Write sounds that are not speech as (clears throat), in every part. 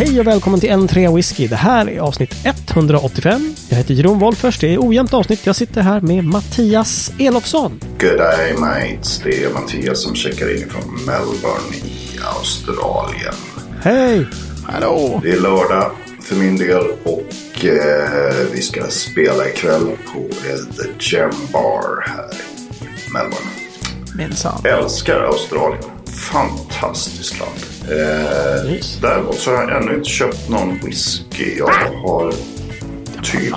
Hej och välkommen till N3 Whisky. Det här är avsnitt 185. Jag heter Jeroen Wolffers. Det är ojämnt avsnitt. Jag sitter här med Mattias Elofsson. Good day mates. Det är Mattias som checkar in från Melbourne i Australien. Hej! Hallå! Det är lördag för min del och eh, vi ska spela ikväll på eh, The Gem Bar här i Melbourne. Minsann. Älskar Australien. Fantastiskt land. Eh, Yes. Däremot så har jag ännu inte köpt någon whisky. Jag har typ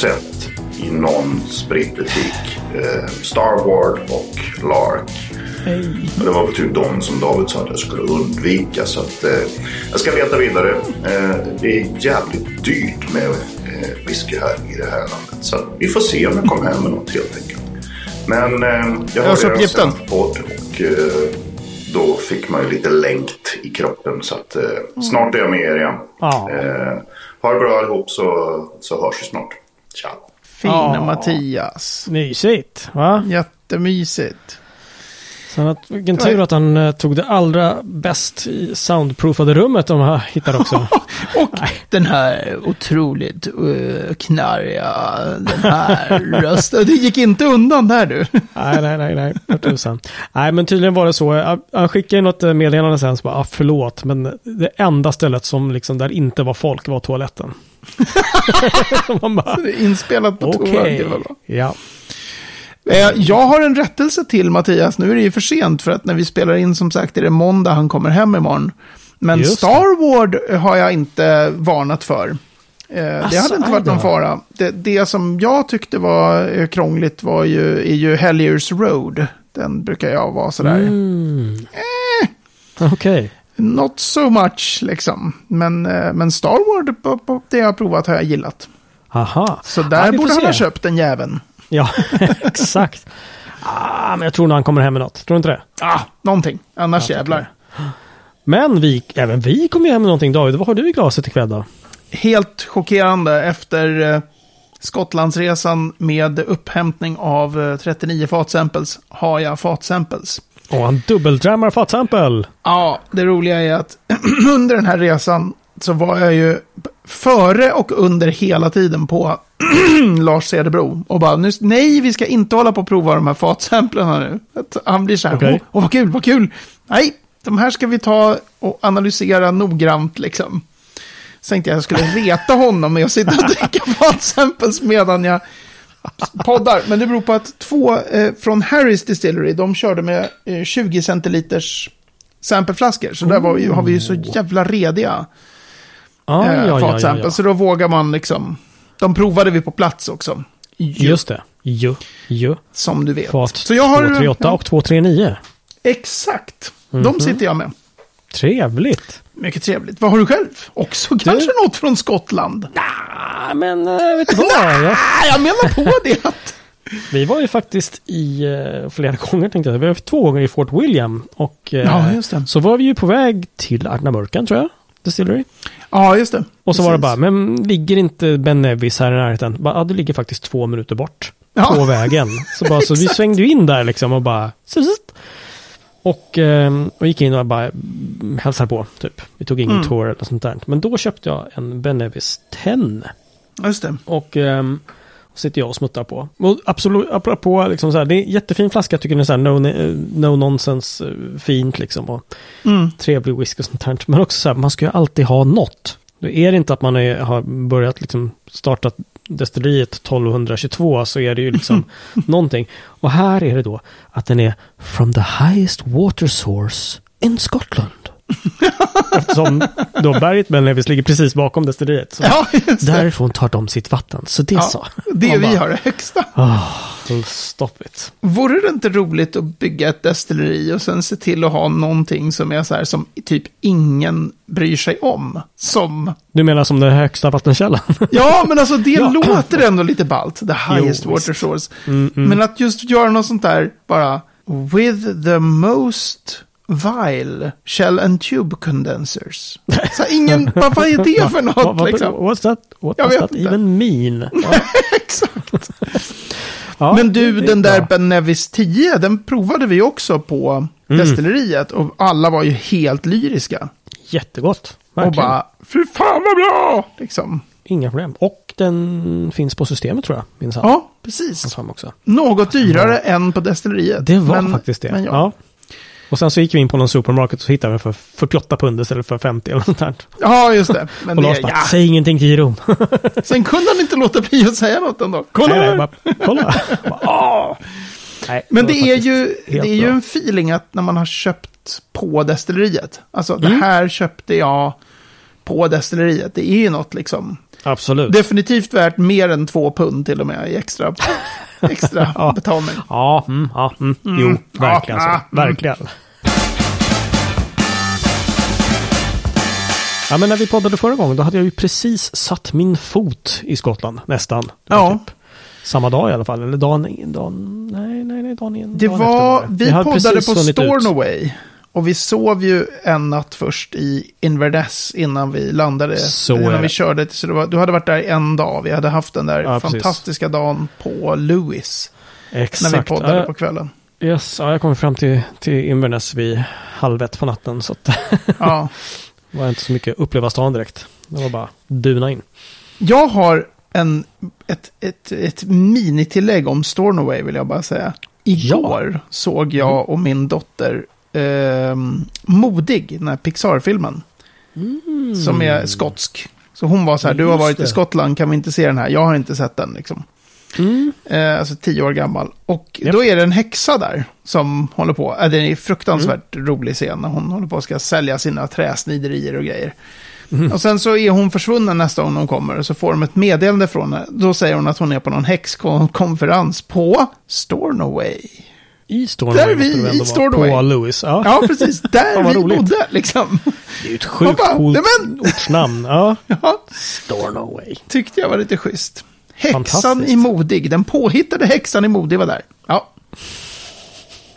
sett i någon spritbutik eh, Starward och Lark. Och det var väl typ de som David sa att jag skulle undvika. Så att, eh, jag ska leta vidare. Eh, det är jävligt dyrt med eh, whisky här i det här landet. Så vi får se om jag kommer hem med något helt enkelt. Men eh, jag har redan podd och eh, då fick man ju lite längt i kroppen. Så att eh, snart är jag med er igen. Ja. Eh, ha det bra allihop så, så hörs vi snart. Ciao. Fina Ja. Mattias. Mysigt, va? Jättemysigt. Sen att, vilken tur att han eh, tog det allra bäst i soundproofade rummet de har hittat också. (laughs) Och den här otroligt uh, knarriga, den här rösten. Det gick inte undan där du. nej, nej, nej, nej. För tusan. Nej, men tydligen var det så. Han- skickade något eh, meddelande sen, så bara, ah, förlåt, men det enda stället som liksom där inte var folk var toaletten. (laughs) (laughs) Man bara, Det är Inspelat på var bra. Ja. Eh, Jag har en rättelse till Mattias. Nu är det ju för sent för att när vi spelar in som sagt är det måndag han kommer hem imorgon. Men Just det. Star Ward har jag inte varnat för. Eh, det Asså, hade inte varit någon fara. Det, det som jag tyckte var eh, krångligt var ju, är ju Helliers Road. Den brukar jag vara sådär. Mm. Eh. Okej. Not so much liksom. Men, men Star på det jag har provat har jag gillat. Aha. Så Ja, där får borde han ha köpt den jäveln. Ja, (laughs) exakt. Ah, men jag tror nog han kommer hem med något. Tror du inte det? Ah, någonting. Annars Jag jävlar. Men vi, även vi kommer ju hem med någonting David. Vad har du i glaset ikväll då? helt chockerande efter eh, Skottlandsresan med upphämtning av eh, 39 fatsamples har jag fatsamples. Åh, han dubbeldrammar fatsampel. Ja, det roliga är att (clears throat) under den här resan så var jag ju före och under hela tiden på (clears throat) Lars Cederbro och bara nu, nej, vi ska inte hålla på och prova de här fatsamplerna nu. Att han blir så här, åh, Okej. åh, vad kul, vad kul. Nej, de här ska vi ta och analysera noggrant liksom. Så tänkte jag jag skulle reta honom med att sitta och dricka (laughs) fatsamples medan jag poddar. Men det beror på att två eh, från Harris Distillery, de körde med eh, 20 centiliters sampleflaskor. Så där vi, har vi ju så jävla rediga Ah, eh, ja, ja, ja, ja. Så då vågar man liksom, de provade vi på plats också. Ju, Just det. Jo, jo. Som du vet. Fat så jag har, 238 ja, och 239. Exakt. Mhm. De sitter jag med. Trevligt. Mycket trevligt. Vad har du själv? Också kanske något från Skottland? Ah, men äh, vet du vad? (laughs) Jag, jag menar på det. (laughs) vi var ju faktiskt i uh, flera (laughs) gånger tänkte jag. Vi var två gånger i Fort William. Och eh, Ja, så var vi ju på väg till Arnamurkan tror jag. Distillery. Ja, just det. Och så var det bara, Precis. men ligger inte Ben Nevis här i närheten? Bara, ja, det ligger faktiskt två minuter bort. Ja. På vägen. Så, bara, så vi svängde in där liksom och bara... Och, ehm, och gick in och bara hälsade på, typ. Vi tog ingen Mm. tour eller sånt där. Men då köpte jag en Ben Nevis 10. Just det. Och um, sitter jag och smuttar på. Och absolut, apropå, liksom så här, det är en jättefin flaska, jag tycker den är så här no, no nonsense, eh, fint liksom. Och Mm. trevlig whisky och sånt här. Men också så här, man ska ju alltid ha något. Det är det inte att man är, har börjat liksom startat destilleriet 1222 så är det ju liksom (laughs) någonting. Och här är det då att den är from the highest water source in Scotland. Eftersom då berget Melnevis ligger precis bakom destilleriet. Så Ja, just det. därifrån tar de sitt vatten. Så det Ja, så. det Man vi bara, har det högsta. Oh, stop it. Vore det inte roligt att bygga ett destilleri och sen se till att ha någonting som är så här som typ ingen bryr sig om? Som, Du menar som den högsta vattenkällan? ja men alltså det (laughs) Ja. låter ändå lite ballt, the highest Jo, water source. Mm, mm. Men att just göra något sånt där, bara, with the most vile shell and tube condensers. (laughs) Så ingen, vad, vad är det för något what, liksom? what's that? What Jag does that inte. even mean? (laughs) Ja, Exakt. (laughs) ja, Men du, den där bra. Ben Nevis 10, den provade vi också på Mm. destilleriet och alla var ju helt lyriska. Jättegott. Och Verkligen. bara, fy fan vad bra! Liksom. Inga problem. Och den finns på systemet tror jag. Minns han. Ja, precis. Han också. Något dyrare än på destilleriet. Det var Men- faktiskt det. Men ja. ja. Och sen så gick vi in på någon supermarket och så hittade den för 48 pund istället för 50 eller något sånt där. ja, just det. Men Och det, Lars bara, ja. säg ingenting till Jeroen. (laughs) Sen kunde han inte låta bli att säga något ändå. Kolla! Nej, bara, kolla. (laughs) Bara. Nej, Men var det är ju, det är ju en feeling att när man har köpt på destilleriet. Alltså Mm. det här köpte jag på destilleriet. Det är ju något liksom. Absolut. Definitivt värt mer än två pund till och med i extra, extra (laughs) Ja. betalning. Ja, mm, ja mm. jo, verkligen Ja, så. mm. Verkligen. Ja, men när vi poddade förra gången, då hade jag ju precis satt min fot i Skottland, nästan. Var Ja. Typ samma dag i alla fall, eller dagen, dagen nej, nej, nej, dagen, dagen Det efter var, det. vi poddade på hunnit ut. Och vi sov ju en natt först i Inverness innan vi landade. Så innan vi körde. Så det var, du hade varit där en dag. Vi hade haft den där Ja, precis. fantastiska dagen på Lewis. Exakt. När vi poddade Ja, på kvällen. Yes, ja, jag kom fram till, till Inverness vid halv ett på natten, så att (laughs) Ja. det var inte så mycket uppleva stan direkt. Det var bara duna in. Jag har en, ett, ett, ett minitillägg om Stornoway vill jag bara säga. Igår såg jag och min dotter ehm, Modig, den här Pixar-filmen. Som är skotsk. Så hon var så här, du har varit i. Skottland, kan vi inte se den här? Jag har inte sett den liksom. Mm. Eh, alltså tio år gammal. Och Japp. då är det en häxa där som håller på. Äh, det är en fruktansvärt rolig scen när hon håller på att ska sälja sina träsniderier och grejer. Och sen så är hon försvunnen nästa gång hon kommer. Och så får de ett meddelande från henne. Då säger hon att hon är på någon häxkonferens på Stornoway. I Stornoway Där vi- i Stornoway. På Lewis. Ja. Ja, precis. (laughs) Där vi roligt. bodde liksom. Det är ju ett sjukt bara, coolt "Nej, men-" ortsnamn. Ja. (laughs) Ja, Stornoway. tyckte jag var lite schysst. Häxan i Modig. Den påhittade häxan i Modig var där. Ja,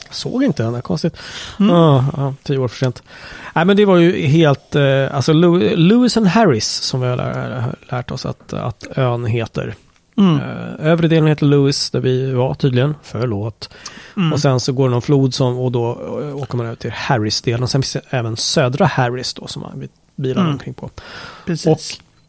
Jag såg inte den, konstigt. Mm. Ja, ja, tio år för sent. Nej, men det var ju helt, eh, alltså Lew- Lewis and Harris som vi har lär, lärt oss att, att ön heter. Mm. Eh, övre delen heter Lewis, där vi var tydligen. Förlåt. Mm. Och sen så går det någon flod som, och då eh, åker man över till Harris-delen. Och sen finns det även södra Harris då, som man bilar Mm. omkring på. precis.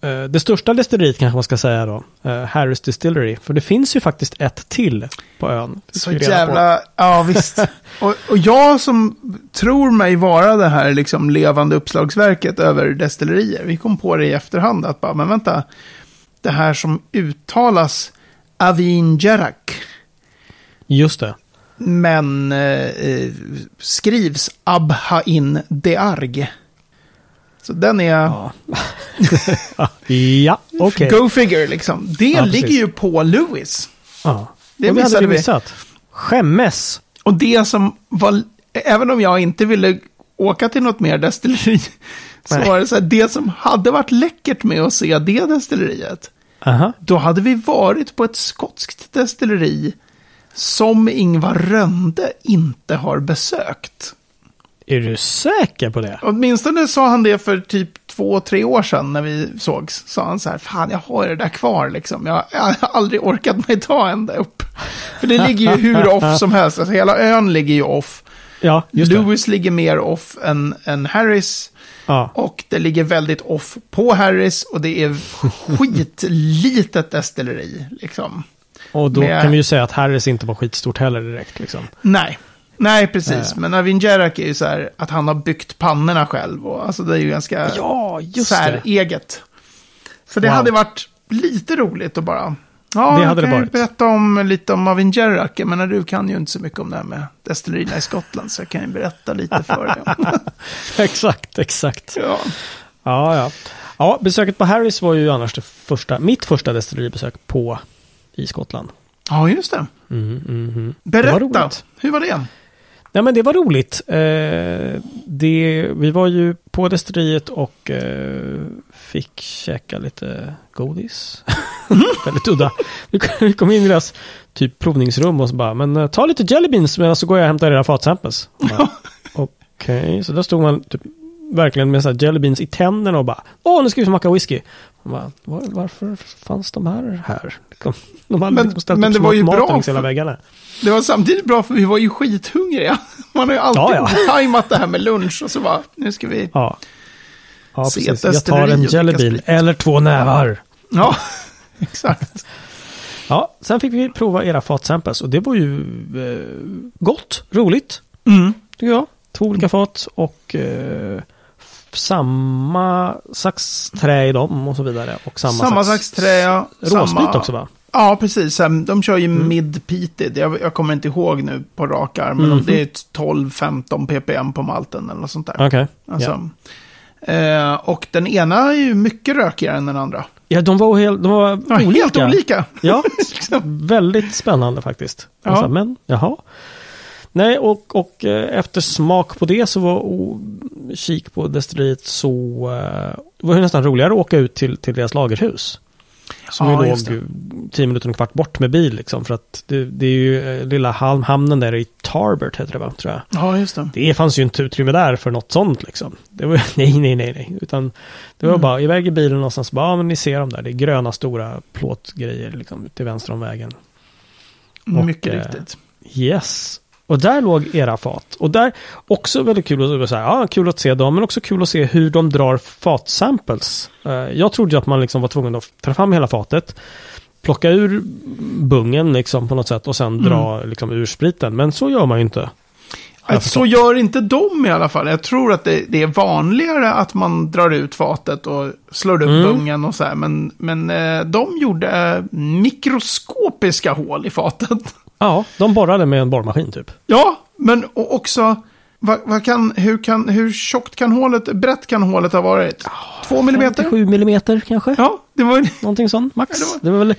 Och eh, det största destilleriet kanske man ska säga då, Harris Distillery. För det finns ju faktiskt ett till på ön. Så reda på. jävla, ja visst. (laughs) och, och jag som tror mig vara det här liksom levande uppslagsverket över destillerier. Vi kom på det i efterhand att bara, men vänta. Det här som uttalas Avin Gerak. Just det. Men eh, eh, skrivs Abhain Dearg. Så den är, Ja, (laughs) ja okej. go figure liksom. Det Ja, ligger ju på Lewis. Ja. Det Och det hade missade vi vi. missat. Skämmes. Och det som var, även om jag inte ville åka till något mer destilleri, (laughs) så Nej. var det så här, det som hade varit läckert med att se det destilleriet, Aha. då hade vi varit på ett skotskt destilleri som Ingvar Rönde inte har besökt. Är du säker på det? Åtminstone sa han det för typ två, tre år sedan när vi sågs. Sa han så här, fan jag har det där kvar liksom. Jag, jag har aldrig orkat mig ta ända upp. För det ligger ju hur off som helst. Alltså hela ön ligger ju off. Ja, just det. Lewis ligger mer off än, än Harris. Ja. Och det ligger väldigt off på Harris. Och det är skitlitet destilleri. Liksom. Och då med- kan vi ju säga att Harris inte var skitstort heller direkt. Liksom. Nej. Nej, precis. Eh. Men Avin Gerak är ju så här att han har byggt pannorna själv. Och, alltså det är ju ganska Ja, just så här det. eget. Så det Wow. hade varit lite roligt att bara... Ja, Det jag hade det kan varit. berätta om, lite om Avin Gerak. Jag menar, du kan ju inte så mycket om det här med destillerierna i Skottland. Så jag kan ju berätta lite för dig. (laughs) exakt, exakt. ja. Ja, ja. Ja, besöket på Harris var ju annars det första, mitt första destilleribesök på i Skottland. ja, just det. Mm, mm, mm. Berätta, Det var hur var det? Nej, men det var roligt. Eh, det, vi var ju på destilleriet och eh, fick käka lite godis. (laughs) (laughs) Väldigt udda. Vi kom- in i deras typ provningsrum och så bara, men eh, ta lite jelly beans medan så går jag och hämtar era fatsamples. (laughs) Okej, så där stod man typ verkligen med så här jelly beans i tänderna och bara, åh nu ska vi smaka whisky. Bara, var, varför fanns de här här? Liksom, De hade Men- liksom ställt men det var ju automater bra längs hela väggarna. Det var samtidigt bra för vi var ju skithungriga. (laughs) Man har ju alltid Ja, ja. tajmat det här med lunch och så bara, nu ska vi... Ja. Ja, precis. Jag tar en destilleri och Jelly dricka Bean sprit. eller två nävar. Ja, (laughs) exakt. Ja, sen fick vi prova era fatsamples och det var ju eh, gott, roligt, Mm. tycker jag. Två olika fat och eh, samma slags trä i dem och så vidare. Och samma, Samma slags trä, ja. råsprit Samma- också va? Ja, precis. De kör ju Mm. mid-peated. Jag, jag kommer inte ihåg nu på rak arm, men Mhm. det är 12-15 ppm på malten eller något sånt där. Okej. Alltså, eh, och den ena är ju mycket rökigare än den andra. Ja, de var, helt, de var Ja, olika. Helt olika. Ja, (laughs) väldigt spännande faktiskt. Ja. Alltså, men, jaha. Nej, och, och eh, efter smak på det så var och, kik på destilleriet så eh, det var ju nästan roligare att åka ut till, till deras lagerhus. Som Ja, ju låg tio minuter och en kvart bort med bil liksom. För att det, det är ju eh, lilla ham- hamnen där i Tarbert heter det va, tror jag. Ja, just det. Det fanns ju inte utrymme där för något sånt liksom. Det var (laughs) nej, nej, nej, nej. Utan det var Mm. bara iväg i bilen någonstans. Bara, ja, men ni ser dem där. Det är gröna stora plåtgrejer liksom till vänster om vägen. Och, mycket eh, riktigt. Yes. Och där låg era fat. Och där också väldigt kul att, så här, ja, kul att se dem, men också kul att se hur de drar fatsamples. Eh, jag trodde ju att man liksom var tvungen att ta fram hela fatet, plocka ur bungen liksom på något sätt och sen dra liksom ur spriten. Men så gör man ju inte. Att så förstått. gör inte de i alla fall. Jag tror att det, det är vanligare att man drar ut fatet och slår upp Mm. bungen och så här. Men, men eh, de gjorde mikroskopiska hål i fatet. Ja, de borrade med en borrmaskin typ. Ja, men också... Vad, vad kan, hur, kan, hur tjockt kan hålet, brett kan hålet ha varit? Två millimeter? 57 millimeter kanske? Ja, det var Någonting sånt, max. Ja, det det, var- var... väl...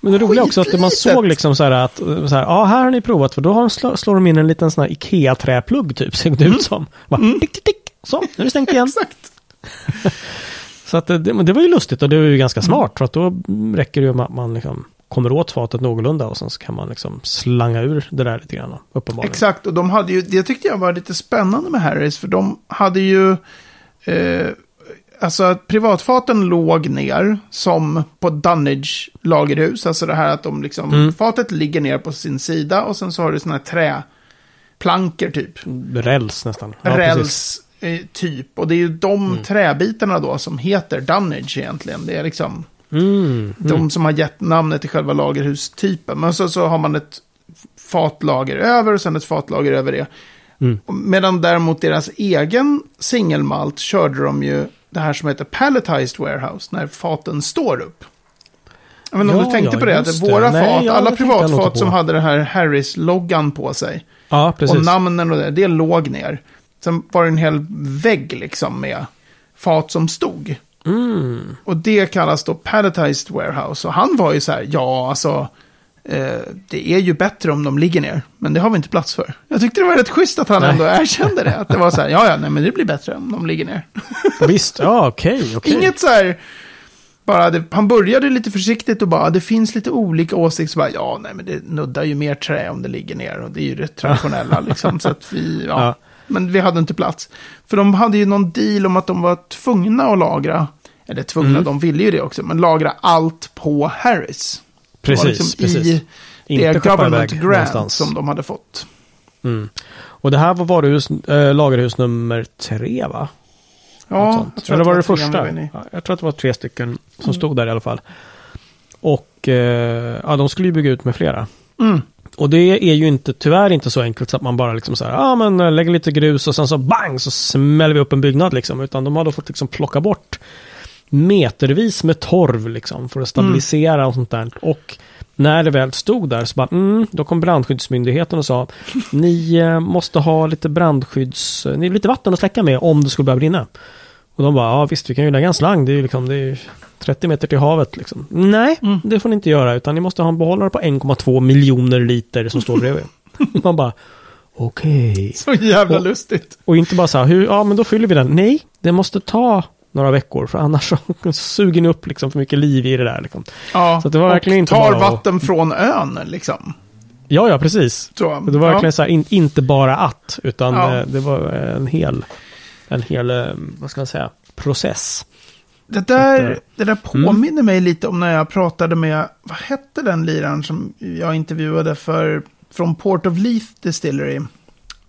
Men det roliga också att man såg liksom så här att, så här, ja här har ni provat för då har de slå, slår de in en liten sån här Ikea-träplugg typ, ser det ut som. Bara, tick, tick, tick. Så, nu är det stängt igen. (laughs) exakt. (laughs) Så att det, det var ju lustigt och det var ju ganska smart för att då räcker det ju med att man liksom kommer åt fatet någorlunda och sen så kan man liksom slanga ur det där lite grann. Uppenbarligen. Exakt, och de hade ju, det tyckte jag var lite spännande med Harris, för de hade ju, eh, alltså att privatfaten låg ner som på Dunnage lagerhus, alltså det här att de liksom, Mm. fatet ligger ner på sin sida och sen så har du sådana här träplankor typ, Räls nästan. Ja, räls eh, typ, och det är ju de träbitarna då som heter Dunnage egentligen, det är liksom Mm, de som har gett namnet till själva lagerhustypen. Men så, så har man ett fatlager över och sen ett fatlager över det. Mm. Medan däremot deras egen singelmalt körde de ju det här som heter palletized warehouse, när faten står upp. Jag vet inte om du tänkte ja, på det, att det. våra Nej, fat, ja, alla det privatfat som hade det här Harris-loggan på sig, Ja, precis. och namnen och det, det låg ner. Sen var det en hel vägg liksom med fat som stod. Mm. Och det kallas då palletized warehouse. Och han var ju så här, ja alltså, det är ju bättre om de ligger ner. Men det har vi inte plats för. Jag tyckte det var rätt schysst att han Nej. ändå erkände det. Att det var så här, (laughs) ja ja, nej men det blir bättre om de ligger ner. Visst, ja okej, okej. Inget så här, bara det, han började lite försiktigt och bara, det finns lite olika åsikter. Så bara, ja nej men det nuddar ju mer trä om det ligger ner. Och det är ju det traditionella liksom. Så att vi, (laughs) ja. Ja. Men vi hade inte plats. För de hade ju någon deal om att de var tvungna att lagra. Eller tvungna, Mm. de ville ju det också. Men lagra allt på Harris. Det var Precis, liksom precis. I Inte det government grant någonstans. som de hade fått. Mm. Och det här var varuhus, äh, lagerhus nummer tre va? Ja, jag tror Eller var det tre första? med ni. Ja, jag tror att det var tre stycken som Mm. stod där i alla fall. Och eh, ja, de skulle ju bygga ut med flera. Mm. Och det är ju inte, tyvärr inte så enkelt så att man bara liksom så här, ja ah, men eh, lägger lite grus och sen så bang så smäller vi upp en byggnad liksom. Utan de har då fått liksom plocka bort metervis med torv liksom för att stabilisera och sånt där. Och när det väl stod där så bara, mm, då kom brandskyddsmyndigheten och sa, ni eh, måste ha lite brandskydds, ni har lite vatten att släcka med om det skulle börja brinna. Och de bara, ja visst vi kan ju lägga en slang, det är ju liksom, det är ju 30 meter till havet liksom. Nej, Mm. det får ni inte göra, utan ni måste ha en behållare på 1,2 miljoner liter som står bredvid. (laughs) Man bara, okej. Så jävla Och- lustigt. Och inte bara så här, hur, ja men då fyller vi den. Nej, det måste ta några veckor, för annars (laughs) så suger ni upp liksom för mycket liv i det där. Liksom. Ja, Så det var verkligen inte tar bara att- vatten från ön liksom. Ja, ja, precis. Så, Det var verkligen ja. så här, in, inte bara att, utan Ja. eh, det var en hel, en hel, eh, vad ska man säga, process. Det där, eh, det där påminner mig lite om när jag pratade med, vad hette den liraren som jag intervjuade för, från Port of Leith Distillery? Ja,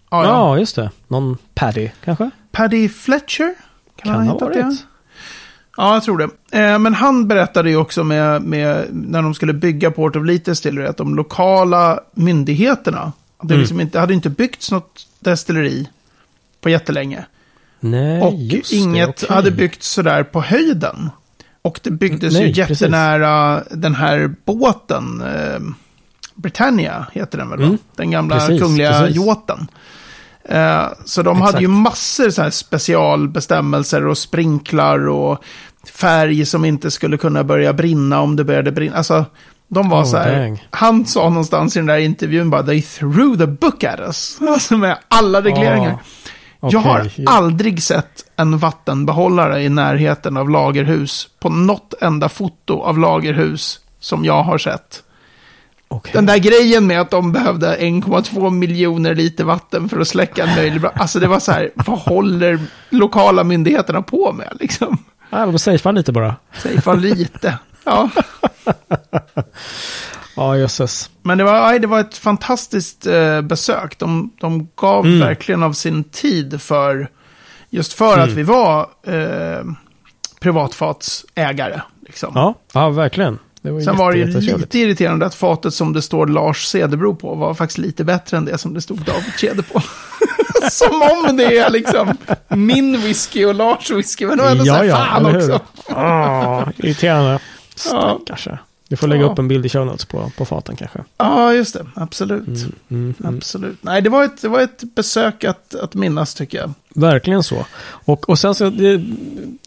Ja, ja. just det. Någon Paddy kanske? Paddy Fletcher? Kan, Kan ha varit. det? Ja, jag tror det. Eh, men han berättade ju också med, med, när de skulle bygga Port of Lite Distillery, att de lokala myndigheterna, det Mm. liksom inte, hade inte byggts något destilleri på jättelänge. Nej, och just det, inget okej. hade byggts sådär på höjden. Och det byggdes Nej, ju precis. jättenära den här båten, eh, Britannia heter den väl? Mm. Den gamla Precis, kungliga precis. yachten. Eh, så de Exakt. hade ju massor så här specialbestämmelser och sprinklar och färg som inte skulle kunna börja brinna om det började brinna. Alltså, de var Oh, så här, dang. han sa någonstans i den där intervjun bara, they threw the book at us. (laughs) Alltså med alla regleringar. Ah, Jag har aldrig sett en vattenbehållare i närheten av lagerhus på något enda foto av lagerhus som jag har sett. Okej. Den där grejen med att de behövde 1,2 miljoner liter vatten för att släcka en möjlig brand. Alltså det var så här, vad håller lokala myndigheterna på med liksom? Ja, de safear lite bara. Fan lite. Ja, (laughs) Ja, jösses. men det var, nej, det var ett fantastiskt eh, besök. De, de gav Mm. verkligen av sin tid för, just för att Mm. vi var eh, privatfatsägare. Liksom. Ja, ja verkligen. Det var Sen var det ju lite irriterande att fatet som det står Lars Cederbro på var faktiskt lite bättre än det som det stod David Ceder på. (laughs) som om det är liksom min whisky och Lars whisky, men då ändå Ja, så här, ja, fan också. (laughs) Ah, irriterande. Stackars. Du får lägga Ja. upp en bild i show notes på, på faten kanske. Ja, just det. Absolut. Mm, mm. Absolut. Nej, det var ett, det var ett besök att, att minnas tycker jag. Verkligen så. Och, och sen så, det,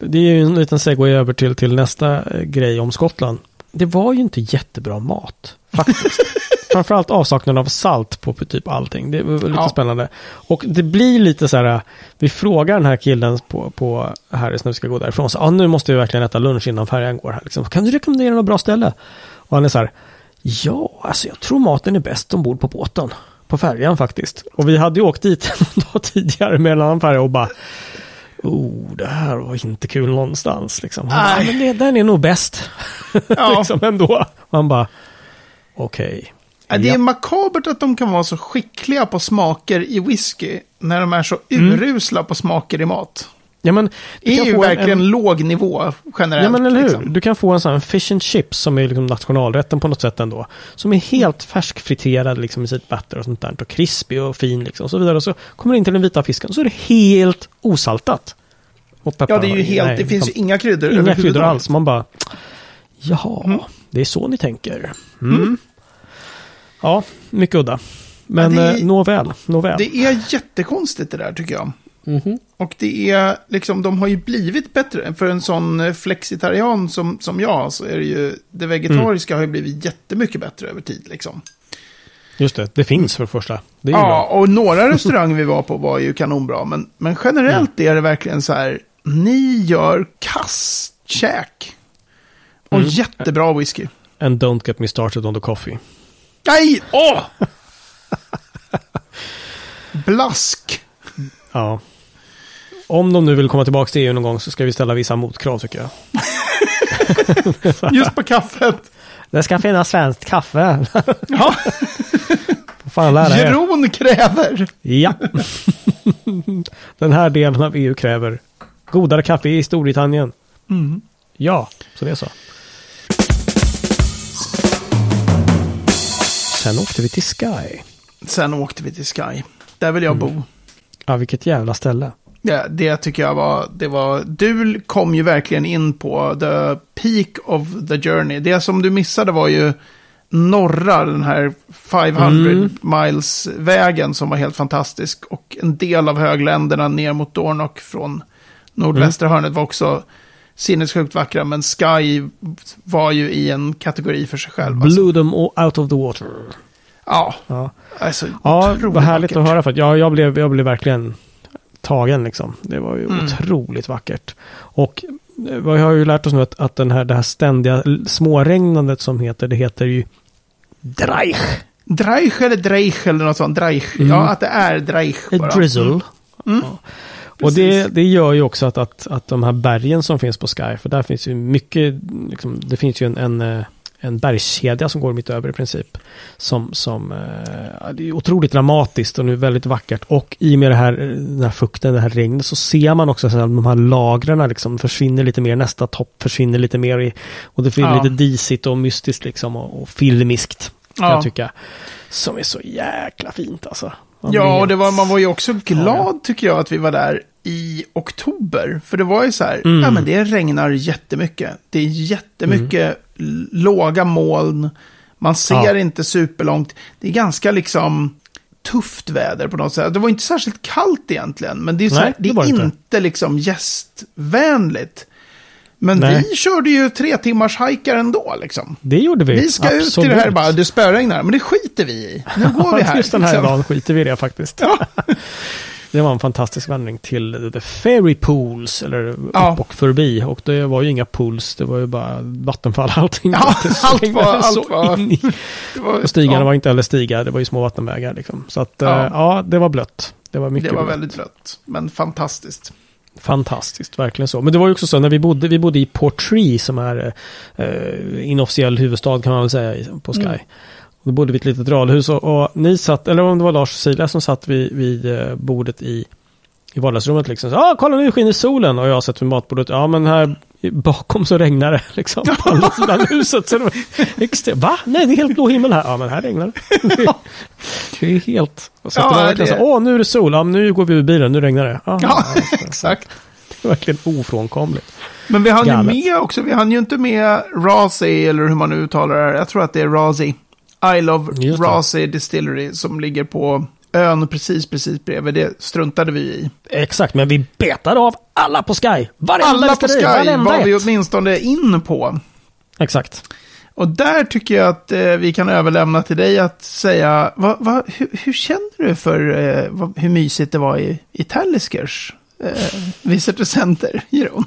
det är ju en liten segway över till, till nästa eh, grej om Skottland. Det var ju inte jättebra mat, faktiskt. (laughs) Framförallt avsaknaden av salt på typ allting. Det var lite Ja. spännande. Och det blir lite så här, vi frågar den här killen på, på Harris när vi ska gå därifrån. Så, ah, nu måste vi verkligen äta lunch innan färjan går här. Liksom. Kan du rekommendera något bra ställe? Och han är så här, ja, alltså jag tror maten är bäst ombord på båten. På färjan faktiskt. Och vi hade ju åkt dit (laughs) en dag tidigare med en annan färja och bara, oh, det här var inte kul någonstans. Liksom. Han bara, Nej. "Ja, men det, den är nog bäst. Ja. (laughs) liksom ändå. Man bara, okej. Ja. Det är makabert att de kan vara så skickliga på smaker i whisky när de är så Mm. urusla på smaker i mat. Ja, men, du Det är ju verkligen en, låg nivå generellt. Ja men eller hur. liksom. Du kan få en sån här fish and chips som är liksom nationalrätten på något sätt ändå. Som är helt färskfriterad liksom i sitt batter och sånt där. Och krispig och fin liksom och så vidare. Och så kommer det in till den vita fisken så är det helt osaltat. Ja, det är ju helt, nej, det finns ju liksom, inga kryddor inga kryddor alls. Man bara, jaha, Mm. det är så ni tänker. Mm. Ja, mycket udda. Men Ja, det eh, nåväl, nåväl. Det är jättekonstigt det där tycker jag. Mhm. Och det är liksom, de har ju blivit bättre. För en sån eh, flexitarian som, som jag så är det ju, det vegetariska Mm. har ju blivit jättemycket bättre över tid liksom. Just det, det finns för det första. Det Ja, bra. och några (laughs) restauranger vi var på var ju kanonbra. Men, men generellt Mm. är det verkligen så här, ni gör kastkäk. Och Mm. jättebra whisky. And don't get me started on the coffee. Nej! Åh! (laughs) Blask! Ja. Om de nu vill komma tillbaka till EU någon gång så ska vi ställa vissa motkrav tycker jag. (laughs) Just på kaffet. Det ska finnas svenskt kaffe. Ja, (laughs) Fan lära er. Jeroen kräver. Ja. (laughs) Den här delen av EU kräver godare kaffe i Storbritannien. Mm. Ja, så det är så. Sen åkte vi till Sky. Sen åkte vi till Sky. Där vill jag bo. Ja, vilket jävla ställe. Ja, det tycker jag var, det var, du kom ju verkligen in på the peak of the journey. Det som du missade var ju norra, den här 500 Mm. miles-vägen som var helt fantastisk. Och en del av högländerna ner mot Dornock från nordvästra hörnet var också sinnessjukt vackra. Men Sky var ju i en kategori för sig själv. Alltså. Blew them all out of the water. Ja, Ja, alltså ja vad härligt vackert. att höra. För att jag, jag, blev, jag blev verkligen tagen liksom. Det var ju Mm. otroligt vackert. Och eh, jag har ju lärt oss nu att, att den här, det här ständiga småregnandet som heter, det heter ju Dreich. Dreich eller Dreich eller något sånt. Dreich. Mm. Ja, att det är Dreich A bara. drizzle. Mm. Mm. Ja. Och det, det gör ju också att, att, att de här bergen som finns på Sky, för där finns ju mycket, liksom, det finns ju en, en, eh, en bergskedja som går mitt över i princip. Som, som eh, det är otroligt dramatiskt och nu väldigt vackert. Och i och med det här, den här fukten, det här regnet så ser man också att de här lagren liksom försvinner lite mer. Nästa topp försvinner lite mer. I, och det blir Ja. lite disigt och mystiskt liksom och, och filmiskt. Kan Ja. jag tycka. Som är så jäkla fint alltså. Man Ja, och det var, man var ju också Ja, glad tycker jag att vi var där i oktober. För det var ju så här, Mm. ja men det regnar jättemycket. Det är jättemycket l- låga moln. Man ser Ja. inte superlångt. Det är ganska liksom tufft väder på något sätt. Det var inte särskilt kallt egentligen, men det är, så Nej, här, det det är inte. inte liksom gästvänligt. Men Nej. vi körde ju tre timmars hajkar ändå liksom. Det gjorde vi. Vi ska ut till det här bara, det spöregnar, men det skiter vi i. Nu (laughs) går vi här. Just den här liksom. dagen skiter vi i det faktiskt. (laughs) Det var en fantastisk vandring till The Fairy Pools, eller Ja. upp och förbi. Och det var ju inga pools, det var ju bara vattenfall (laughs) allting. Ja, allt var- (laughs) allt var- in i- var, Och stigarna ja, var inte heller stigar, det var ju små vattenvägar liksom. Så att, Ja. ja, ja det var blött. Det var mycket det var blött. väldigt blött, men fantastiskt. Fantastiskt, verkligen så. Men det var ju också så när vi bodde, vi bodde i Portree som är eh, inofficiell huvudstad kan man väl säga på Sky. Mm. Då bodde vi i ett litet radhus och, och ni satt, eller om det var Lars och Silja som satt vid, vid eh, bordet i, i vardagsrummet liksom. Ja, ah, kolla nu skiner solen och jag satt vid matbordet. Ja, men här bakom så regnar det liksom (laughs) på andra sidan huset. Så det extremt. Va? Nej, det är helt blå himmel här. Ja, men här regnar det. Det, (laughs) det är helt... Och så Ja, det var verkligen det- så, åh, nu är det sol. Ja, men nu går vi ur bilen, nu regnar det. Ja, Ja, (laughs) exakt. det är verkligen ofrånkomligt. Men vi hann ju med också, vi hann ju inte med Razi, eller hur man nu uttalar det. Jag tror att det är Razi. I Love Just det. Razi Distillery, som ligger på ön precis, precis bredvid. Det struntade vi i. Exakt, men vi betade av alla på Sky. Varenda Alla på Sky var vi åtminstone in på. Exakt. Och där tycker jag att eh, vi kan överlämna till dig att säga, vad, vad, hur, hur känner du för eh, vad, hur mysigt det var i, i Taliskers eh, Visitor Center, Jeroen?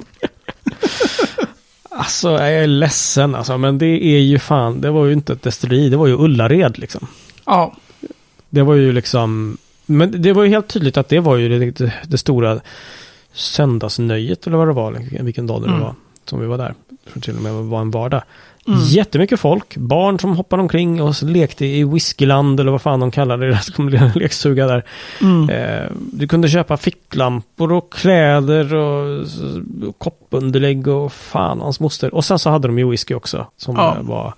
(laughs) Alltså, jag är ledsen alltså, men det är ju fan, det var ju inte ett destilleri, det var ju Ullared liksom. Ja, Det var ju liksom, men det var ju helt tydligt att det var ju det, det, det stora söndagsnöjet eller vad det var, vilken dag det Mm. var, som vi var där. Tror till och med var en vardag. Mm. Jättemycket folk, barn som hoppade omkring och lekte i whiskyland eller vad fan de kallade det, (laughs) lekstuga där. mm. Eh, du kunde köpa ficklampor och kläder och, och koppunderlägg och fan hans moster. Och sen så hade de ju whisky också. Som Ja. eh, var...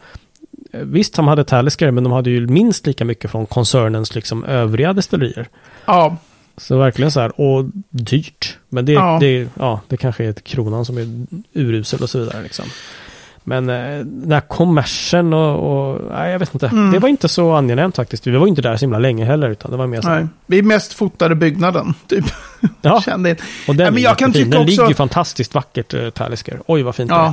eh, Visst, de hade Talisker, men de hade ju minst lika mycket från koncernens liksom övriga destillerier. ja, Så verkligen så här, och dyrt. Men det, Ja. det, ja, det kanske är kronan som är urusel och så vidare. Liksom. Men eh, den här kommersen och, och nej, jag vet inte. Mm. Det var inte så angenämt faktiskt. Vi var inte där så himla länge heller, utan det var mer så nej. Vi mest fotade byggnaden, typ. (laughs) Ja, (laughs) Kände och den, Ja, men jag kan tycka den också- ligger ju fantastiskt vackert, uh, Talisker. Oj, vad fint det Ja. är.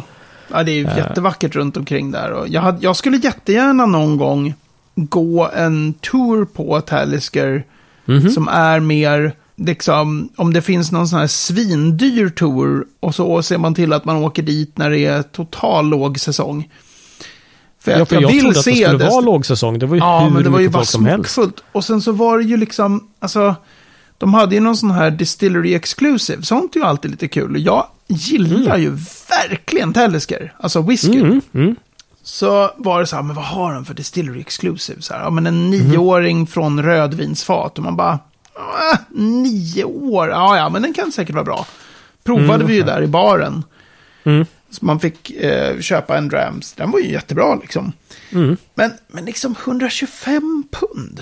ja, det är ju Eh. jättevackert runt omkring där. Och jag, hade, jag skulle jättegärna någon gång gå en tour på Talisker Mhm. som är mer, liksom, om det finns någon sån här svindyr tour och så ser man till att man åker dit när det är total lågsäsong. För Ja, att för jag, jag, vill trodde att det skulle det. vara lågsäsong. Det var ju Ja, hur men det var ju folk som helst. Och sen så var det ju liksom, alltså, de hade ju någon sån här distillery exclusive. Sånt är ju alltid lite kul. Och Jag gillar ju verkligen Talisker, alltså whisky. Mm, mm. Så var det så här, men vad har de för distillery exclusive? Så här, ja, men en nioåring från rödvinsfat. Och man bara, "Ah, nio år? Ja, ja, men den kan säkert vara bra. Provade Mm, vi ju där i baren. Mm. Så man fick eh, köpa en drams. Den var ju jättebra liksom. Mm. Men, men liksom 125 pund.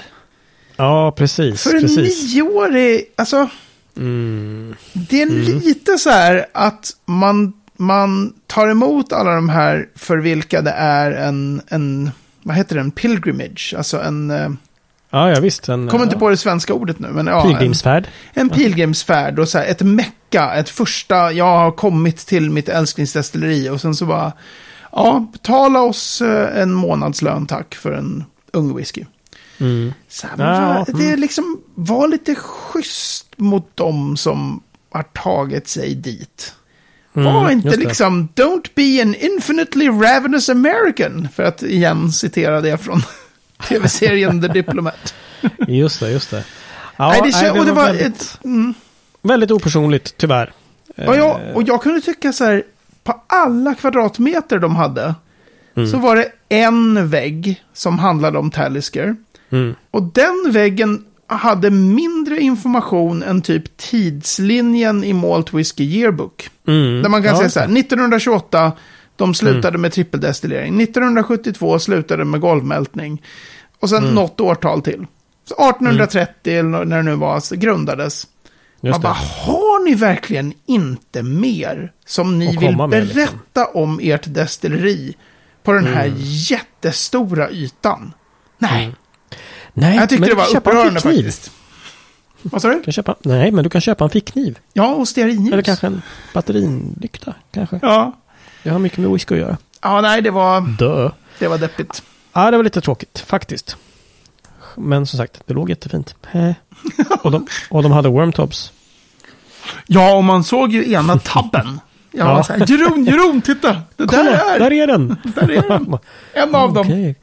Ja, precis. För en precis. nioårig, alltså Mm. det är lite så här att man, man tar emot alla de här för vilka det är en, en vad heter det, en pilgrimage, alltså en, eh, Ja, ja, visst. En, kommer inte på det svenska ordet nu, men ja, en, pilgrimsfärd. en pilgrimsfärd och så här, ett mecka, ett första, jag har kommit till mitt älsklingsdestilleri och sen så bara, ja, betala oss eh, en månadslön tack för en ung whisky. Mm. Så här, Ja, vad- mm. Det är liksom, var lite schysst mot dem som har tagit sig dit. Mm, Var inte just det. liksom, don't be an infinitely ravenous American. För att igen citera det från tv-serien The Diplomat. Just det, just det. Ja, nej, det, kän- och det var väldigt, ett... Mm, väldigt opersonligt, tyvärr. och, jag, Eh, och jag kunde tycka så här, på alla kvadratmeter de hade, Mm. så var det en vägg som handlade om Talisker. Mm. Och den väggen hade mindre information än typ tidslinjen i Malt Whiskey Yearbook. Mm. Där man kan Ja, säga så här, 1928, de slutade med trippeldestillering. 1972 slutade med golvmältning. Och Mm. sen något årtal till. Så 1830, eller när det nu var, grundades. Just Man bara, det. har ni verkligen inte mer som ni vill med, berätta liksom? om ert destilleri på den här Mm. jättestora ytan? Nej, Nej, jag tyckte men det var upprörande faktiskt. Vad sa? Du Kan köpa, nej, men du kan köpa en fickkniv. Ja, och stearinljus. Eller kanske en batterilykta. Kanske. Ja. Det har mycket med whisky att göra. ja, nej, det var, Dö. det var deppigt. Ja, det var lite tråkigt faktiskt. Men som sagt, det låg jättefint. Och, de, och de hade wormtops. Ja, och man såg ju ena tabben. (laughs) Jag var Ja. så här, Jeroen, Jeroen, titta! Det där Kolla, är där är den! där är den. (laughs) en av dem. Okej.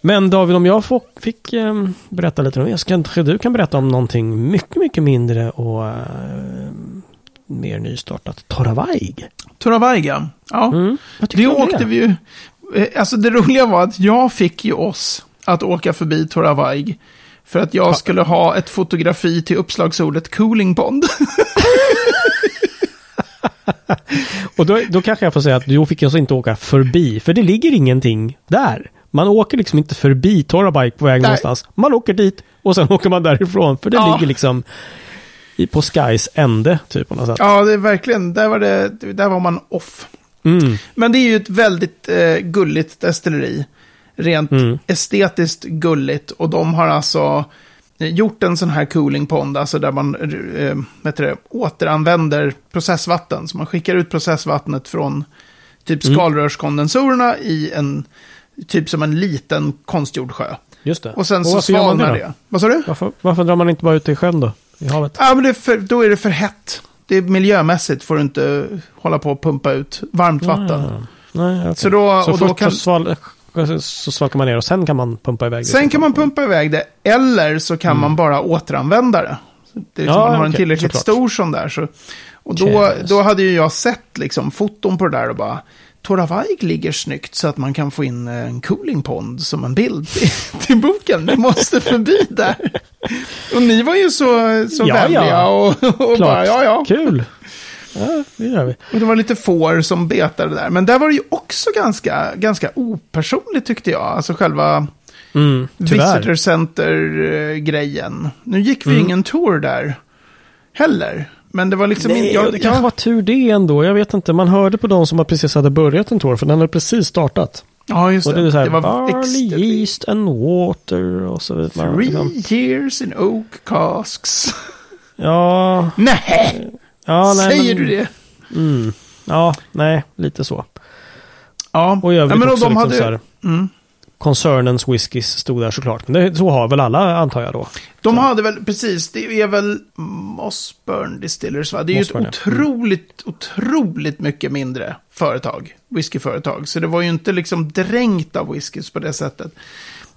Men David, om jag få, fick ehm, berätta lite om det. Kanske du kan berätta om någonting mycket, mycket mindre och ehm, mer nystartat. Toravaig. Toravaiga. Ja, Mm. Vad tycker det du åkte vi ju. eh, Alltså det roliga var att jag fick ju oss att åka förbi Toravaig. För att jag skulle ha ett fotografi till uppslagsordet Cooling Pond. (laughs) Och då, då kanske jag får säga att då fick jag så inte åka förbi. För det ligger ingenting där. Man åker liksom inte förbi Torabike på väg Nej. någonstans. Man åker dit och sen (laughs) åker man därifrån. För det Ja. ligger liksom i, på Skys ände, typ på något sätt. ja, det är verkligen, där var, det, där var man off. Mm. Men det är ju ett väldigt eh, gulligt destilleri. Rent Mm. estetiskt gulligt. Och de har alltså eh, gjort en sån här cooling pond, alltså där man eh, heter det, återanvänder processvatten. Så man skickar ut processvattnet från typ Mm. skalrörskondensorerna i en, typ som en liten konstgjord sjö. Just det. Och sen så gör man svalnar det. Vad sa du? Varför, varför drar man inte bara ut det i sjön då? I havet? Ja, men för, då är det för hett. Det är miljömässigt får du inte hålla på och pumpa ut varmt vatten. Ah, nej, okej. Så då- så och då kan- så, sval, så svalkar man ner och sen kan man pumpa iväg det. Sen kan man pumpa iväg det, eller så kan man bara återanvända det. Det är Ja, som man har en okej, tillräckligt såklart. stor sån där. Så, och då, Yes. då hade ju jag sett liksom foton på det där och bara, Toravaig ligger snyggt så att man kan få in en cooling pond som en bild till, (laughs) till boken. Vi måste förbi där. Och ni var ju så, så Ja, vänliga ja. och, och Klart. bara, ja, ja. Kul! Ja, det gör vi. Och det var lite får som betade där. Men där var det ju också ganska, ganska opersonligt tyckte jag. Alltså själva Mm. Visitor Center-grejen. Nu gick vi Mm. ingen tour där heller. Men det var liksom Nej, Jag, det kanske var tur det ändå. Jag vet inte. Man hörde på de som precis hade börjat en tour. För den hade precis startat. ja, just Och det. det här, det var barley, extra... yeast and water och så vidare. Three Liksom. years in oak casks. (laughs) Ja, Nej, ja nej, säger men, du det? Mm, ja, nej, lite så. Ja, Och i övrigt ja, men och också de liksom hade... så här, Mm. Concernens whiskys stod där såklart. Men det, så har väl alla antar jag då. De hade väl, precis, det är väl Mossburn Distillers va? Det är ju Mossburn, ett ja. Mm. otroligt, otroligt mycket mindre företag, whiskyföretag. Så det var ju inte liksom dränkt av whiskys på det sättet.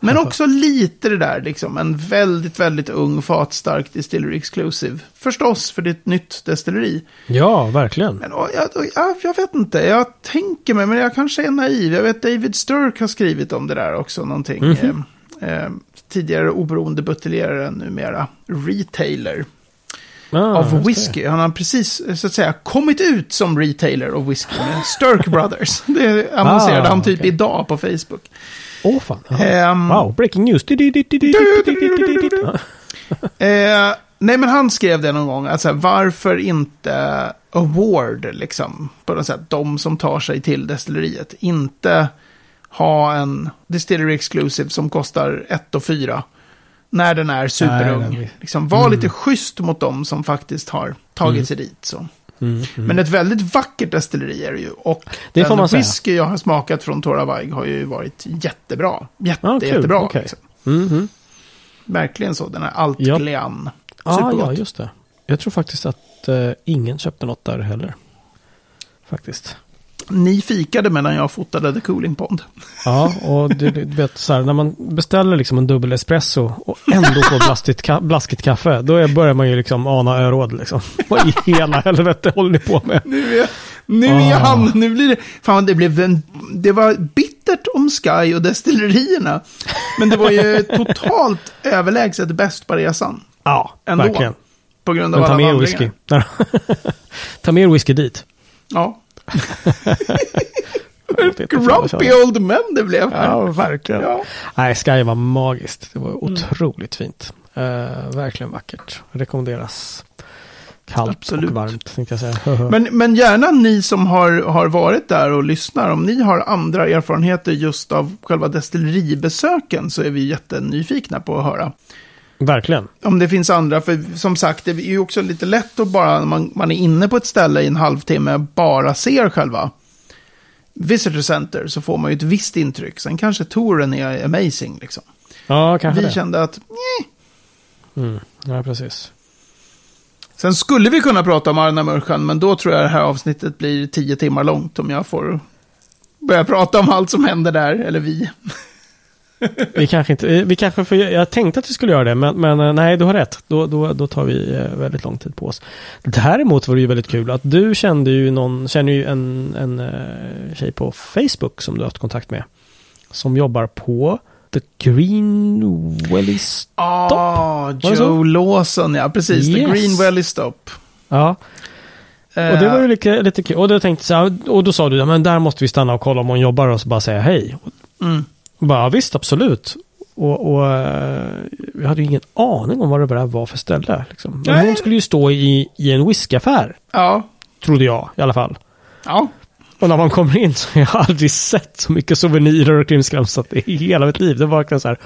Men också lite det där, liksom, en väldigt, väldigt ung fatstark distillery exclusive. Förstås, för det är ett nytt destilleri. Ja, verkligen. Men och, jag, jag, jag vet inte, jag tänker mig, men jag kanske är naiv. Jag vet David Sturk har skrivit om det där också, någonting. Mhm. Eh, eh, tidigare oberoende buteljerare, numera retailer Ah, av whisky. Han har precis, eh, så att säga, kommit ut som retailer av whisky Sturk Brothers. Det annonserade Ah, han typ okej. idag på Facebook. Åh fan. Jaha. Ehm, Wow, breaking news. Eh, nej, men han skrev det någon gång. Alltså, varför inte award, liksom? På något sätt, de som tar sig till destilleriet. Inte ha en distillery exclusive som kostar 1 och 4. När den är superung. Nej, nej. liksom, var lite schysst mot dem som faktiskt har tagit sig dit. Så. Mm, mm. Men ett väldigt vackert destilleri är det ju. Och Det den whisky jag har smakat från Toravaig har ju varit jättebra. Jätte, Ah, jättebra. Okej. Liksom. Mhm. Verkligen så. Den är allt Ja. Ah, ja, just det. Jag tror faktiskt att eh, ingen köpte något där heller. Faktiskt. Ni fikade medan jag fotade The Cooling Pond. Ja, och du, du vet så här, när man beställer liksom en dubbel espresso och ändå får blaskigt, ka- blaskigt kaffe, då börjar man ju liksom ana öråd liksom. (laughs) Vad i hela helvete håller ni på med? Nu är, nu är Ah. han, nu blir det, fan det blev en, det var bittert om Sky och destillerierna. Men det var ju totalt (laughs) överlägset bäst på resan. Ja, Ändå. verkligen. På grund av Men ta alla mer vandringar. whisky. (laughs) ta mer whisky dit. Ja. Grumpy old men det blev här. Ja, verkligen. Ja. Nej, Sky var magiskt. Det var Mm. otroligt fint. Eh, verkligen vackert. Rekommenderas. Kallt Absolut. och varmt, tänkte jag säga. (laughs) Men, men gärna ni som har, har varit där och lyssnar, om ni har andra erfarenheter just av själva destilleribesöken så är vi jättenyfikna på att höra. Verkligen. Om det finns andra, för som sagt, det är ju också lite lätt att bara, när man, man är inne på ett ställe i en halvtimme, bara ser själva Visitor Center, så får man ju ett visst intryck. Sen kanske touren är amazing, liksom. Ja, kanske Vi det. kände att, eh. Mm. Ja, precis. Sen skulle vi kunna prata om Arna Mörschan, men då tror jag det här avsnittet blir tio timmar långt om jag får börja prata om allt som händer där, eller vi. Vi kanske inte, eh, vi kanske får, jag tänkte att vi skulle göra det, men, men eh, nej, du har rätt. Då, då, då tar vi eh, väldigt lång tid på oss. Däremot var det ju väldigt kul att du kände ju någon, känner ju en, en tjej på Facebook som du har haft kontakt med. Som jobbar på The Green Wellis. Ah, det så? Joe Lawson, ja precis. The Yes. Green Valley Stop. Ja, och det var ju lite, lite kul. Och då tänkte jag och då sa du, ja, men där måste vi stanna och kolla om hon jobbar och så bara säga hej. Mm. Och bara, ja, visst, absolut. Och, och eh, vi hade ju ingen aning om vad det där var för ställe. Liksom. Men Nej. hon skulle ju stå i, i en whiskyaffär, Ja, trodde jag i alla fall. ja. Och när man kommer in så har jag aldrig sett så mycket souvenirer och krimskramsat i hela mitt liv. Det var verkligen så här,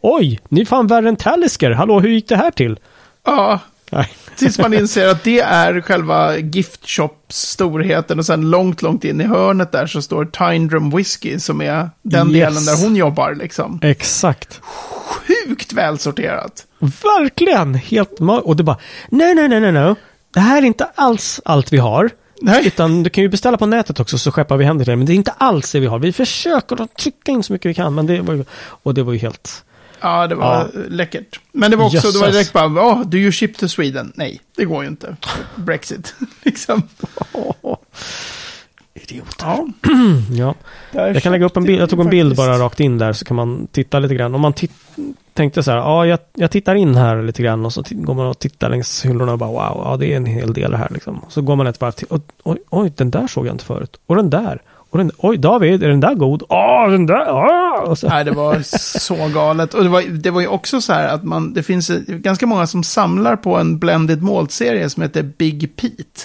oj, ni är fan värre än Talisker. Hallå, hur gick det här till? ja. Nej. Tills man inser att det är själva gift shops storheten och sen långt, långt in i hörnet där så står Tyndrum Whiskey som är den Yes. delen där hon jobbar liksom. Exakt. Sjukt välsorterat. Verkligen, helt Och det bara, nej, nej, nej, nej, nej. Det här är inte alls allt vi har. Nej. Utan du kan ju beställa på nätet också så skeppar vi hem det till dig. Men det är inte alls det vi har. Vi försöker att trycka in så mycket vi kan. Men det var ju, och det var ju helt... Ja, det var Ja. läckert. Men det var också, det var direkt bara, oh, do you ship to Sweden? Nej, det går ju inte. Brexit, (laughs) liksom. (laughs) Idiot. Ja, (clears throat) Ja. Jag kan lägga upp en bild. Jag tog en bild bara rakt in där så kan man titta lite grann. Om man tänkte så här, ja jag, jag tittar in här lite grann och så går man och tittar längs hyllorna och bara wow, ja det är en hel del här liksom. Så går man ett varv till, och, oj, oj, den där såg jag inte förut. Och den där. Och den, oj David, är den där god? Åh, den där, åh! Nej, det var (laughs) så galet. Och det var, det var ju också så här att man, det finns ganska många som samlar på en blended malt-serie som heter Big Pete.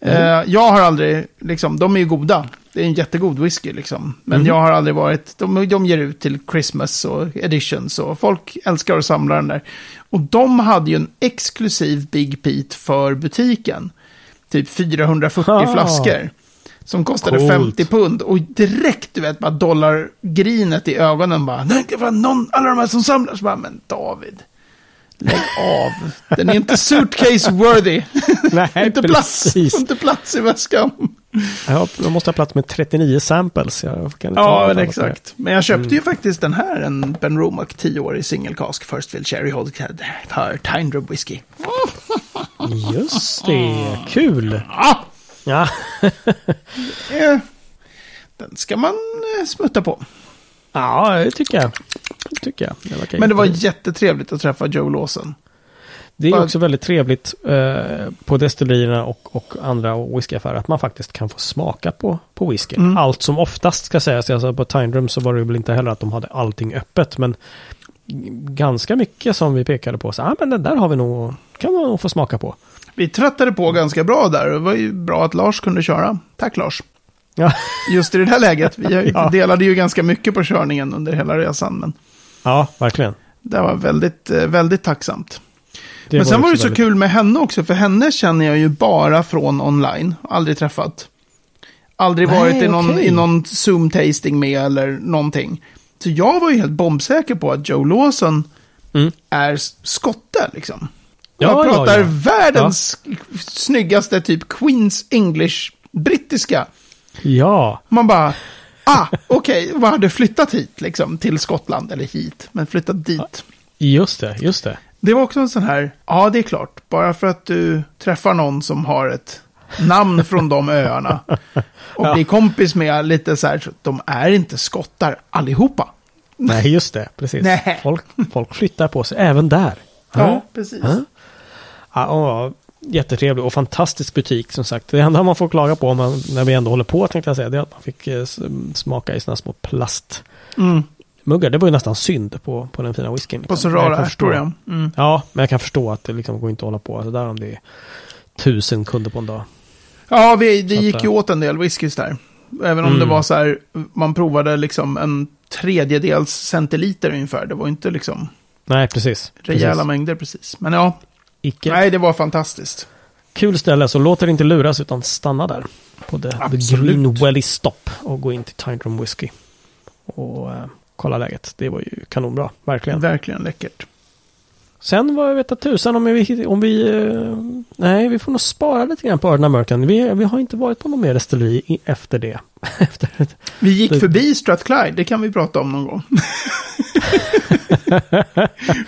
Eh, jag har aldrig, liksom, de är ju goda. Det är en jättegod whisky liksom. Men jag har aldrig varit, de, de ger ut till Christmas och editions och folk älskar att samla den där. Och de hade ju en exklusiv Big Pete för butiken. Typ 440 Ah. flaskor. Som kostade Coolt. 50 pund. Och direkt, du vet, bara dollargrinet i ögonen bara. Nej, det var någon, alla de här som samlar. Så bara, men David. Lägg av. Den är inte suitcase worthy. (laughs) nej, inte plats. precis. Inte plats i väskan. Ja, jag måste ha plats med 39 samples. Jag kan inte Ja, men exakt. Men jag köpte ju faktiskt den här, en Ben Romack 10-årig single cask First Field Cherry Hold för Tyndrum Whisky. mer. Just det, kul. Ja, (laughs) Ja, den ska man eh, smutta på. ja det tycker jag. Det tycker jag. Det Men det var jätte- jättetrevligt att träffa Joe Lawson. Det är också väldigt trevligt eh, på destillerierna och, och andra whiskyaffärer att man faktiskt kan få smaka på, på whisky. Mm. Allt som oftast ska sägas. Alltså på Tyndrum så var det väl inte heller att de hade allting öppet. Men ganska mycket som vi pekade på. Så, ah, men den där har vi nog, kan man nog få smaka på. Vi tröttade på ganska bra där. Det var ju bra att Lars kunde köra. Tack Lars. Ja, Just i det här läget. Vi (laughs) Ja. delade ju ganska mycket på körningen under hela resan. Men ja verkligen. det var väldigt, eh, väldigt tacksamt. Det men sen var det så väldigt- kul med henne också. För henne känner jag ju bara från online. Aldrig träffat. Aldrig Nej, varit i någon, i någon Zoom-tasting med eller någonting. Så jag var ju helt bombsäker på att Joe Lawson Mm. är skotte liksom. Ja, jag ja, pratar ja. världens snyggaste typ Queens English brittiska. Ja, Man bara, ah, okej, vad hade flyttat hit liksom till Skottland, eller hit, men flyttat dit. just det, just det. Det var också en sån här, ja det är klart, bara för att du träffar någon som har ett namn från de öarna. (laughs) Och bli kompis med lite så här, så de är inte skottar allihopa. Nej, just det. Precis. (laughs) Nej. Folk, folk flyttar på sig även där. Ja, precis. Ja. Jättetrevlig och fantastisk butik som sagt. Det enda man får klaga på om man, när vi ändå håller på tänkte jag säga, det är att man fick eh, smaka i sådana små plastmuggar. Mm. Det var ju nästan synd på, på den fina whiskyn. På liksom. så Men jag rara ärtor, ja. Mm. Ja, men jag kan förstå att det liksom går inte att hålla på sådär om det är tusen kunder på en dag. Ja, vi, det Så att, gick ju eh, åt en del whiskys där. Även om Mm. det var så här, man provade liksom en tredjedels centiliter ungefär. Det var inte liksom Nej, precis. rejäla precis. mängder precis. Men ja, Icke. nej, det var fantastiskt. Kul ställe, så låt er inte luras utan stanna där. På the, the Absolut. Greenwelly Stop och gå in till Tiny Room Whiskey. Och eh, kolla läget. Det var ju kanonbra, verkligen. Verkligen läckert. Sen var jag vet att tusan om vi, om vi... eh, Nej, vi får nog spara lite grann på Ardna American. Vi, vi har inte varit på någon mer destilleri efter det. (laughs) Vi gick Det- förbi Strathclyde, det kan vi prata om någon gång. (laughs)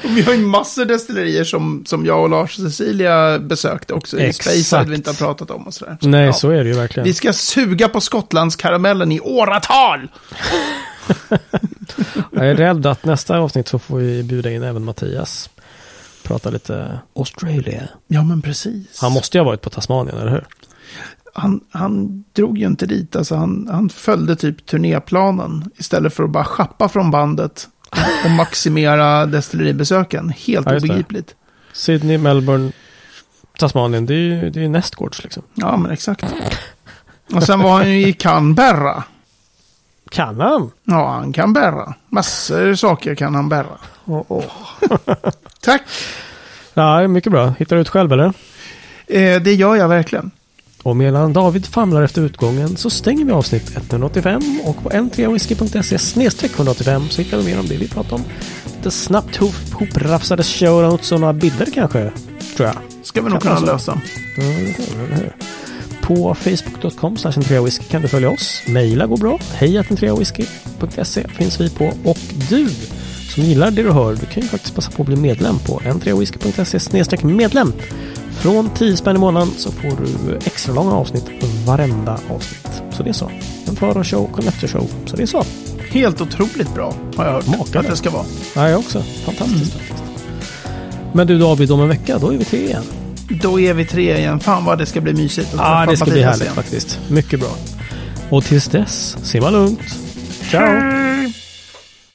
och vi har ju massor destillerier som, som jag och Lars och Cecilia besökte också i Exakt. Speyside vi inte har pratat om och sådär. Så, Nej, ja. så är det ju verkligen. Vi ska suga på Skottlandskaramellen i åratal! (laughs) Jag är rädd att nästa avsnitt så får vi bjuda in även Mattias. Prata lite Australia. Ja, men precis. Han måste ju ha varit på Tasmanien, eller hur? Han, han drog ju inte dit, alltså han, han följde typ turnéplanen istället för att bara schappa från bandet och maximera destilleribesöken. Helt Ja, obegripligt. Sydney, Melbourne, Tasmanien. Det är ju det är nästgårds liksom. Ja, men exakt. Och sen var han ju i Canberra. Kan han? Ja, han kan bära. Massor saker kan han bära. Tack. Ja, mycket bra. Hittar du ut själv eller? Eh, det gör jag verkligen. Och medan David famlar efter utgången så stänger vi avsnitt 185 och på n3whisky.se snedstreck 185 så hittar vi mer om det vi pratar om. Lite snabbt hop, hoprafsade show notes och några bilder kanske, tror jag. Ska vi nog kunna lösa. Hör. På facebook.com whisky kan du följa oss. Maila går bra. Hej whisky.se finns vi på. Och du som gillar det du hör, du kan ju faktiskt passa på att bli medlem på n3whisky.se medlem. Från 10 spänn i månaden så får du extra långa avsnitt varenda avsnitt. Så det är så. En föra-show och en eftershow. Så det är så. Helt otroligt bra har jag hört Makalöst. att det ska vara. Ja, jag också. Fantastiskt faktiskt. Men du David, om en vecka då är vi tre igen. Då är vi tre igen. Fan vad det ska bli mysigt. Ja, träffa det ska bli härligt igen. faktiskt. Mycket bra. Och tills dess, simma lugnt. Ciao!